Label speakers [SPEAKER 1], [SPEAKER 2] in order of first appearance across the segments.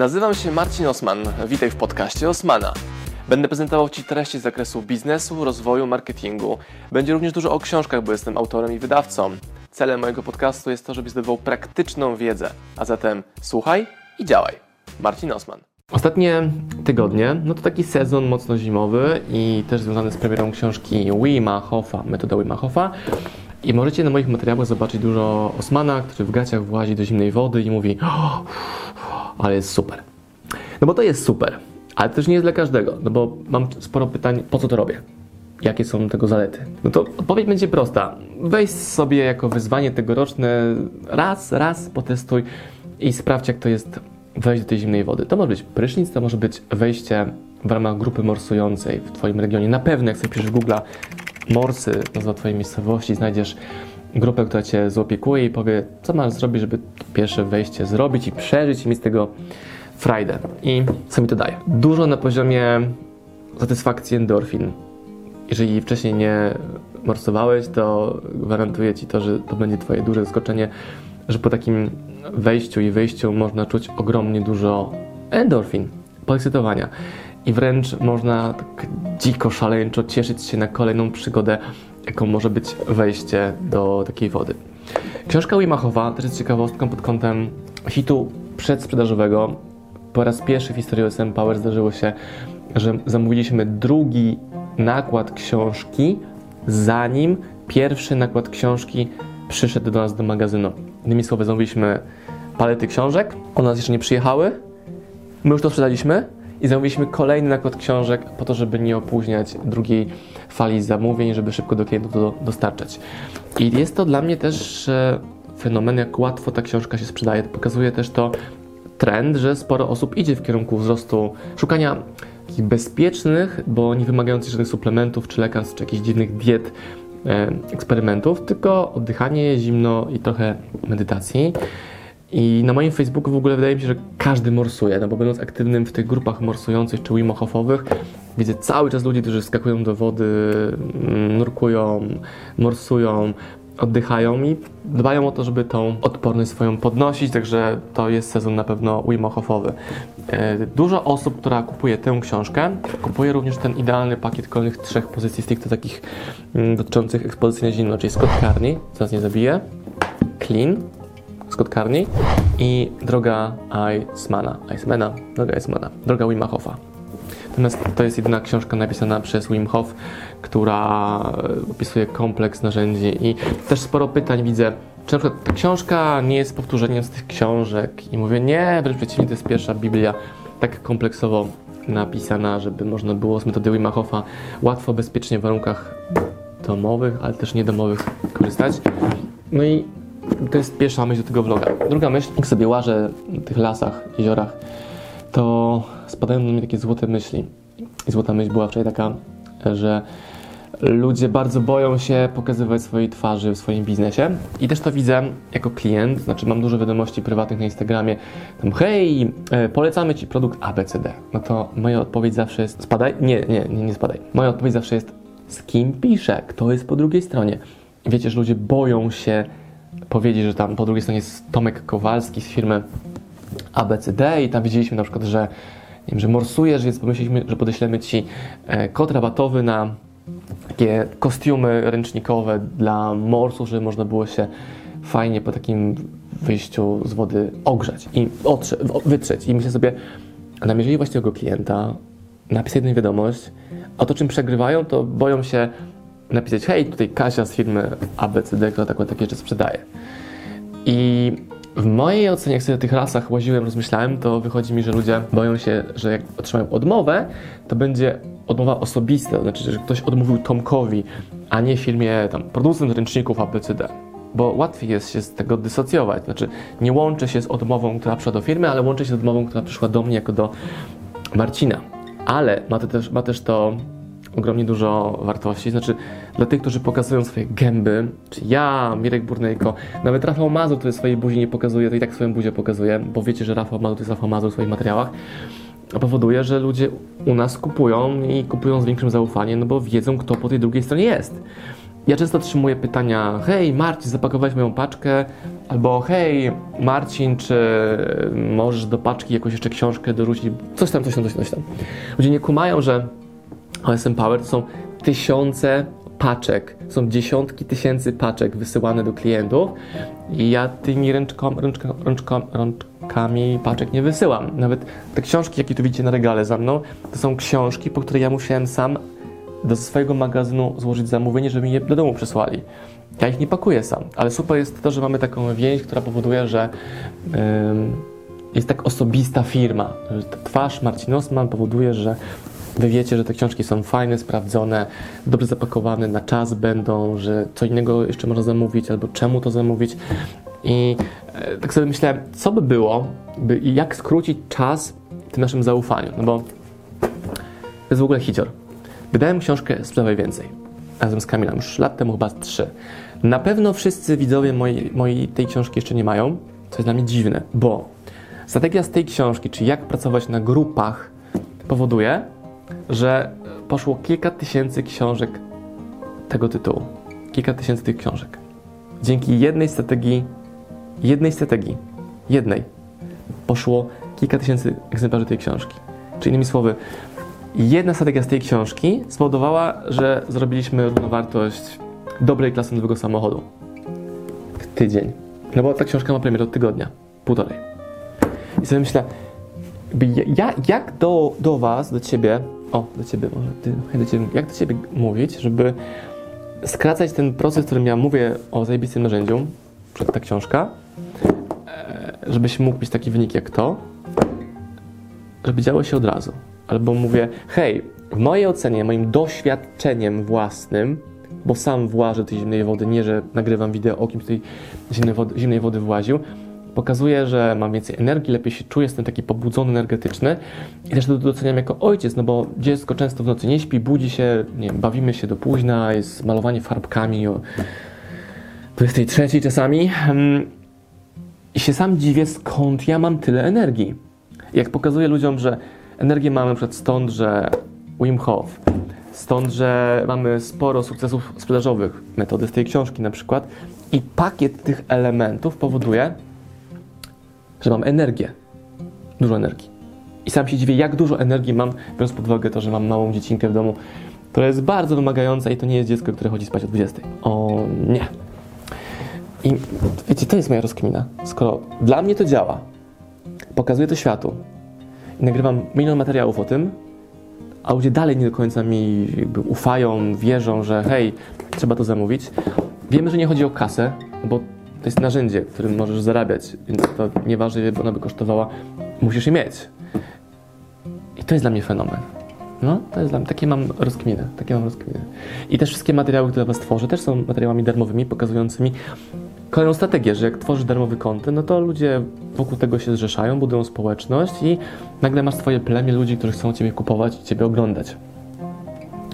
[SPEAKER 1] Nazywam się Marcin Osman. Witaj w podcaście Osmana. Będę prezentował Ci treści z zakresu biznesu, rozwoju, marketingu. Będzie również dużo o książkach, bo jestem autorem i wydawcą. Celem mojego podcastu jest to, żebyś zdobywał praktyczną wiedzę. A zatem słuchaj i działaj. Marcin Osman. Ostatnie tygodnie, no to taki sezon mocno zimowy i też związany z premierą książki Wima Hofa, metoda Wima Hofa. I możecie na moich materiałach zobaczyć dużo Osmana, który w gaciach włazi do zimnej wody i mówi ale jest super. No bo to jest super, ale też nie jest dla każdego, no bo mam sporo pytań, po co to robię? Jakie są tego zalety? No to odpowiedź będzie prosta. Weź sobie jako wyzwanie tegoroczne raz, raz potestuj i sprawdź, jak to jest wejść do tej zimnej wody. To może być prysznic, to może być wejście w ramach grupy morsującej w Twoim regionie. Na pewno, jak sobie piszesz Google morsy nazwa Twojej miejscowości, znajdziesz grupę, która Cię zaopiekuje i powie, co masz zrobić, żeby pierwsze wejście zrobić i przeżyć i mieć z tego frajdę. I co mi to daje? Dużo na poziomie satysfakcji endorfin. Jeżeli wcześniej nie morsowałeś, to gwarantuję Ci to, że to będzie Twoje duże zaskoczenie, że po takim wejściu i wyjściu można czuć ogromnie dużo endorfin, podekscytowania. I wręcz można tak dziko, szaleńczo cieszyć się na kolejną przygodę, jaką może być wejście do takiej wody. Książka Wimachowa też jest ciekawostką pod kątem hitu przedsprzedażowego. Po raz pierwszy w historii OSM Power zdarzyło się, że zamówiliśmy drugi nakład książki, zanim pierwszy nakład książki przyszedł do nas do magazynu. Innymi słowy, zamówiliśmy palety książek, one nas jeszcze nie przyjechały, my już to sprzedaliśmy i zamówiliśmy kolejny nakład książek po to, żeby nie opóźniać drugiej fali zamówień, żeby szybko do klientów to dostarczać. I jest to dla mnie też fenomen, jak łatwo ta książka się sprzedaje. Pokazuje też to trend, że sporo osób idzie w kierunku wzrostu, szukania takich bezpiecznych, bo nie wymagających żadnych suplementów, czy lekarstw, czy jakichś dziwnych diet, e, eksperymentów, tylko oddychanie, zimno i trochę medytacji. I na moim Facebooku w ogóle wydaje mi się, że każdy morsuje, no bo będąc aktywnym w tych grupach morsujących czy Wim widzę cały czas ludzi, którzy skakują do wody, mm, nurkują, morsują, oddychają i dbają o to, żeby tą odporność swoją podnosić, także to jest sezon na pewno Wim e, Dużo osób, która kupuje tę książkę, kupuje również ten idealny pakiet kolejnych trzech pozycji stricte takich mm, dotyczących ekspozycji na zimno, czyli Scott Carney, co nas nie zabije, Clean, Carney i droga Icemana, Icemana, droga Icemana, droga Wim Hofa. Natomiast to jest jedyna książka napisana przez Wim Hof, która opisuje kompleks narzędzi. I też sporo pytań widzę, czy na przykład ta książka nie jest powtórzeniem z tych książek? I mówię, nie, wręcz przeciwnie, to jest pierwsza Biblia tak kompleksowo napisana, żeby można było z metody Wim Hofa łatwo, bezpiecznie w warunkach domowych, ale też niedomowych korzystać. No i to jest pierwsza myśl do tego vloga. Druga myśl, jak sobie łażę w tych lasach, jeziorach, to spadają do mnie takie złote myśli. I złota myśl była wczoraj taka, że ludzie bardzo boją się pokazywać swojej twarzy w swoim biznesie. I też to widzę jako klient, znaczy mam dużo wiadomości prywatnych na Instagramie, tam hej, e, polecamy Ci produkt ABCD. No to moja odpowiedź zawsze jest spadaj? Nie, nie, nie, nie spadaj. Moja odpowiedź zawsze jest z kim piszę, kto jest po drugiej stronie. Wiecie, że ludzie boją się powiedzieć, że tam po drugiej stronie jest Tomek Kowalski z firmy ABCD i tam widzieliśmy na przykład, że, nie wiem, że morsujesz, więc pomyśleliśmy, że podeślemy Ci e, kod rabatowy na takie kostiumy ręcznikowe dla morsów, żeby można było się fajnie po takim wyjściu z wody ogrzać i otrze, wytrzeć. I myślę sobie, nam jeżeli właśnie tego klienta napisać jedną wiadomość, a to czym przegrywają, to boją się napisać, hej, tutaj Kasia z firmy ABCD, która taką takie rzeczy sprzedaje. I w mojej ocenie, jak sobie o tych rasach łaziłem, rozmyślałem, to wychodzi mi, że ludzie boją się, że jak otrzymają odmowę, to będzie odmowa osobista, to znaczy, że ktoś odmówił Tomkowi, a nie firmie tam producent ręczników ABCD. Bo łatwiej jest się z tego dysocjować. Znaczy, nie łączę się z odmową, która przyszła do firmy, ale łączę się z odmową, która przyszła do mnie jako do Marcina. Ale ma to też, ma też to ogromnie dużo wartości. Znaczy, dla tych, którzy pokazują swoje gęby, czy ja, Mirek Burnejko, nawet Rafał Mazur, który swojej buzi nie pokazuje, to i tak swoją buzię pokazuje, bo wiecie, że Rafał Mazur to jest Rafał Mazur w swoich materiałach, powoduje, że ludzie u nas kupują i kupują z większym zaufaniem, no bo wiedzą, kto po tej drugiej stronie jest. ja często otrzymuję pytania: Hej, Marcin, zapakowałeś moją paczkę? Albo hej, Marcin, czy możesz do paczki jakąś jeszcze książkę dorzucić? Coś tam, coś tam, coś tam. Ludzie nie kumają, że OSM Power to są tysiące paczek, są dziesiątki tysięcy paczek wysyłane do klientów i ja tymi ręczkom, ręczko, ręczko, rączkami paczek nie wysyłam. Nawet te książki, jakie tu widzicie na regale za mną, to są książki, po które ja musiałem sam do swojego magazynu złożyć zamówienie, żeby mi je do domu przysłali. Ja ich nie pakuję sam, ale super jest to, że mamy taką więź, która powoduje, że yy, jest tak osobista firma. Że ta twarz Marcin Osman powoduje, że Wy wiecie, że te książki są fajne, sprawdzone, dobrze zapakowane, na czas będą, że co innego jeszcze można zamówić, albo czemu to zamówić. I e, tak sobie myślałem, co by było, by, jak skrócić czas w tym naszym zaufaniu. No bo to jest w ogóle hicior. Wydałem książkę Sprzedawaj Więcej razem z Kamilem, już lat temu chyba trzy. Na pewno wszyscy widzowie mojej, mojej tej książki jeszcze nie mają, co jest dla mnie dziwne, bo strategia z tej książki, czyli jak pracować na grupach, powoduje, że poszło kilka tysięcy książek tego tytułu. Kilka tysięcy tych książek. Dzięki jednej strategii, jednej strategii, jednej, poszło kilka tysięcy egzemplarzy tej książki. Czyli innymi słowy, jedna strategia z tej książki spowodowała, że zrobiliśmy równowartość dobrej klasy nowego samochodu. Tydzień. No bo ta książka ma premierę od tygodnia, półtorej. I sobie myślę, ja, jak do, do Was, do Ciebie, o, do Ciebie może, ty, do ciebie, jak do Ciebie mówić, żeby skracać ten proces, w którym ja mówię o zajebistym narzędziu, przed ta książka, e, żebyś mógł mieć taki wynik jak to, żeby działo się od razu. Albo mówię, hej, w mojej ocenie, moim doświadczeniem własnym, bo sam włażę tej zimnej wody, nie że nagrywam wideo o kimś tej zimnej wody, zimnej wody właził, pokazuje, że mam więcej energii, lepiej się czuję, jestem taki pobudzony, energetyczny. I też to doceniam jako ojciec, no bo dziecko często w nocy nie śpi, budzi się, nie wiem, bawimy się do późna, jest malowanie farbkami o 23 czasami. Hmm, i się sam dziwię, skąd ja mam tyle energii. Jak pokazuję ludziom, że energię mamy przykład stąd, że Wim Hof, stąd, że mamy sporo sukcesów sprzedażowych, metody z tej książki na przykład. I pakiet tych elementów powoduje, że mam energię. Dużo energii. I sam się dziwię, jak dużo energii mam, biorąc pod uwagę to, że mam małą dziecinkę w domu, która jest bardzo wymagająca i to nie jest dziecko, które chodzi spać o 20. O nie. I wiecie, to jest moja rozkmina. Skoro dla mnie to działa, pokazuję to światu i nagrywam milion materiałów o tym, a ludzie dalej nie do końca mi ufają, wierzą, że hej, trzeba to zamówić. Wiemy, że nie chodzi o kasę, bo to jest narzędzie, którym możesz zarabiać, więc to nieważne, ile ona by kosztowała, musisz je mieć. I to jest dla mnie fenomen. No, to jest dla mnie, takie mam rozkminy, takie mam rozkminy. I też wszystkie materiały, które Was tworzę, też są materiałami darmowymi, pokazującymi kolejną strategię, że jak tworzysz darmowy kontent, no to ludzie wokół tego się zrzeszają, budują społeczność i nagle masz swoje plemię ludzi, którzy chcą Ciebie kupować i Ciebie oglądać.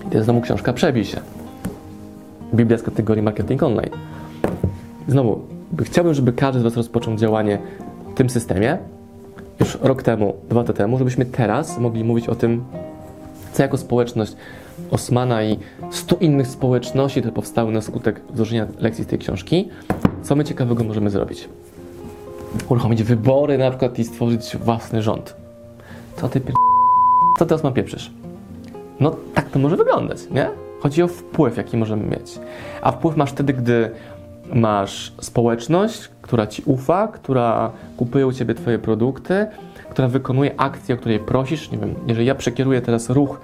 [SPEAKER 1] I to jest znowu książka Przebij się. Biblia z kategorii marketing online. Znowu, chciałbym, żeby każdy z Was rozpoczął działanie w tym systemie już rok temu, dwa lata temu, żebyśmy teraz mogli mówić o tym, co jako społeczność Osmana i stu innych społeczności, które powstały na skutek wdrożenia lekcji z tej książki, co my ciekawego możemy zrobić. Uruchomić wybory na przykład i stworzyć własny rząd. Co ty pier... Co ty Osman pieprzysz? No tak to może wyglądać, nie? Chodzi o wpływ, jaki możemy mieć. A wpływ masz wtedy, gdy masz społeczność, która ci ufa, która kupuje u ciebie twoje produkty, która wykonuje akcję, o której prosisz. Nie wiem, jeżeli ja przekieruję teraz ruch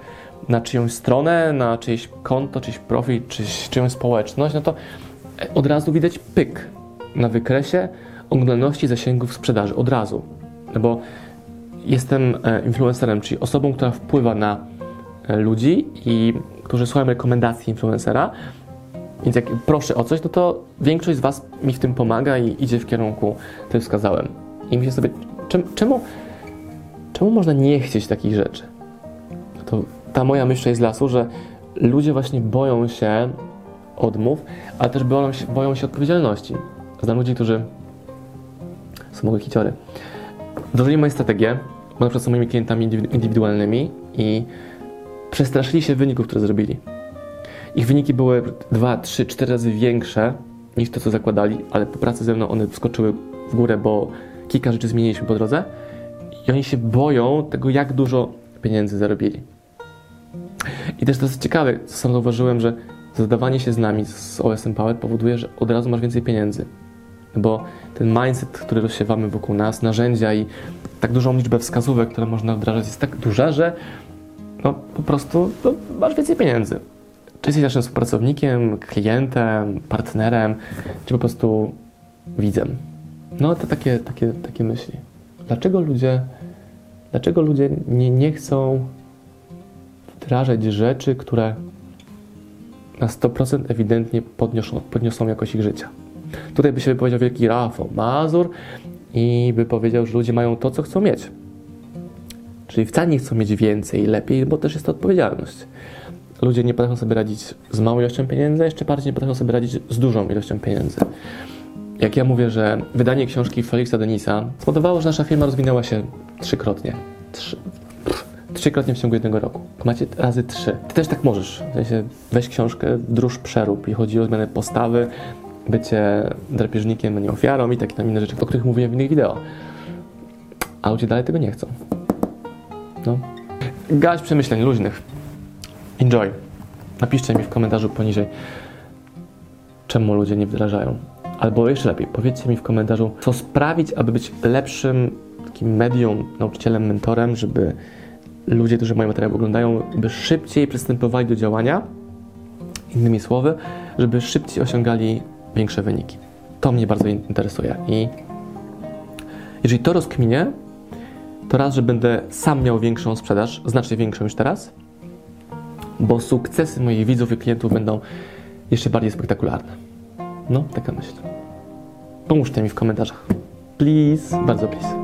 [SPEAKER 1] na czyjąś stronę, na czyjeś konto, czyjś profil, czyjś, czyjąś społeczność, no to od razu widać pyk na wykresie oglądalności zasięgów sprzedaży. Od razu. No bo jestem e, influencerem, czyli osobą, która wpływa na e, ludzi i którzy słuchają rekomendacji influencera, więc jak proszę o coś, no to większość z Was mi w tym pomaga i idzie w kierunku, który wskazałem. I myślę sobie, czemu, czemu, można nie chcieć takich rzeczy? To ta moja myśl z lasu, że ludzie właśnie boją się odmów, ale też boją się, boją się odpowiedzialności. Znam ludzi, którzy są mogły hiciory. Wdrożyli moją strategię, bo na przykład są moimi klientami indywidualnymi i przestraszyli się wyników, które zrobili. Ich wyniki były 2, 3, 4 razy większe niż to, co zakładali, ale po pracy ze mną one wskoczyły w górę, bo kilka rzeczy zmieniliśmy po drodze i oni się boją tego, jak dużo pieniędzy zarobili. I też dosyć ciekawe, co sam zauważyłem, że zadawanie się z nami, z OSM Power powoduje, że od razu masz więcej pieniędzy. Bo ten mindset, który rozsiewamy wokół nas, narzędzia i tak dużą liczbę wskazówek, które można wdrażać, jest tak duża, że no, po prostu no, masz więcej pieniędzy. Czy jesteś naszym współpracownikiem, klientem, partnerem, czy po prostu widzem. No to takie, takie, takie myśli. Dlaczego ludzie, dlaczego ludzie nie, nie chcą wdrażać rzeczy, które na 100% ewidentnie podniosą, podniosą jakość ich życia? Tutaj by się wypowiedział wielki Rafał Mazur i by powiedział, że ludzie mają to, co chcą mieć. Czyli wcale nie chcą mieć więcej i lepiej, bo też jest to odpowiedzialność. Ludzie nie potrafią sobie radzić z małą ilością pieniędzy, jeszcze bardziej nie potrafią sobie radzić z dużą ilością pieniędzy. Jak ja mówię, że wydanie książki Felixa Denisa spowodowało, że nasza firma rozwinęła się trzykrotnie. Trzy, trzykrotnie w ciągu jednego roku. Macie razy trzy. Ty też tak możesz. W sensie weź książkę, wdróż przerób i chodzi o zmianę postawy, bycie drapieżnikiem, a nie ofiarą i takie tam inne rzeczy, o których mówiłem w innych wideo. A ludzie dalej tego nie chcą. No. Gaś przemyśleń luźnych. Enjoy. Napiszcie mi w komentarzu poniżej, czemu ludzie nie wdrażają. Albo jeszcze lepiej, powiedzcie mi w komentarzu, co sprawić, aby być lepszym takim medium, nauczycielem, mentorem, żeby ludzie, którzy moje materiały oglądają, by szybciej przystępowali do działania. Innymi słowy, żeby szybciej osiągali większe wyniki. To mnie bardzo interesuje i jeżeli to rozkminie, to raz, że będę sam miał większą sprzedaż, znacznie większą niż teraz, bo sukcesy moich widzów i klientów będą jeszcze bardziej spektakularne. No, taka myśl. Pomóżcie mi w komentarzach. Please, bardzo please.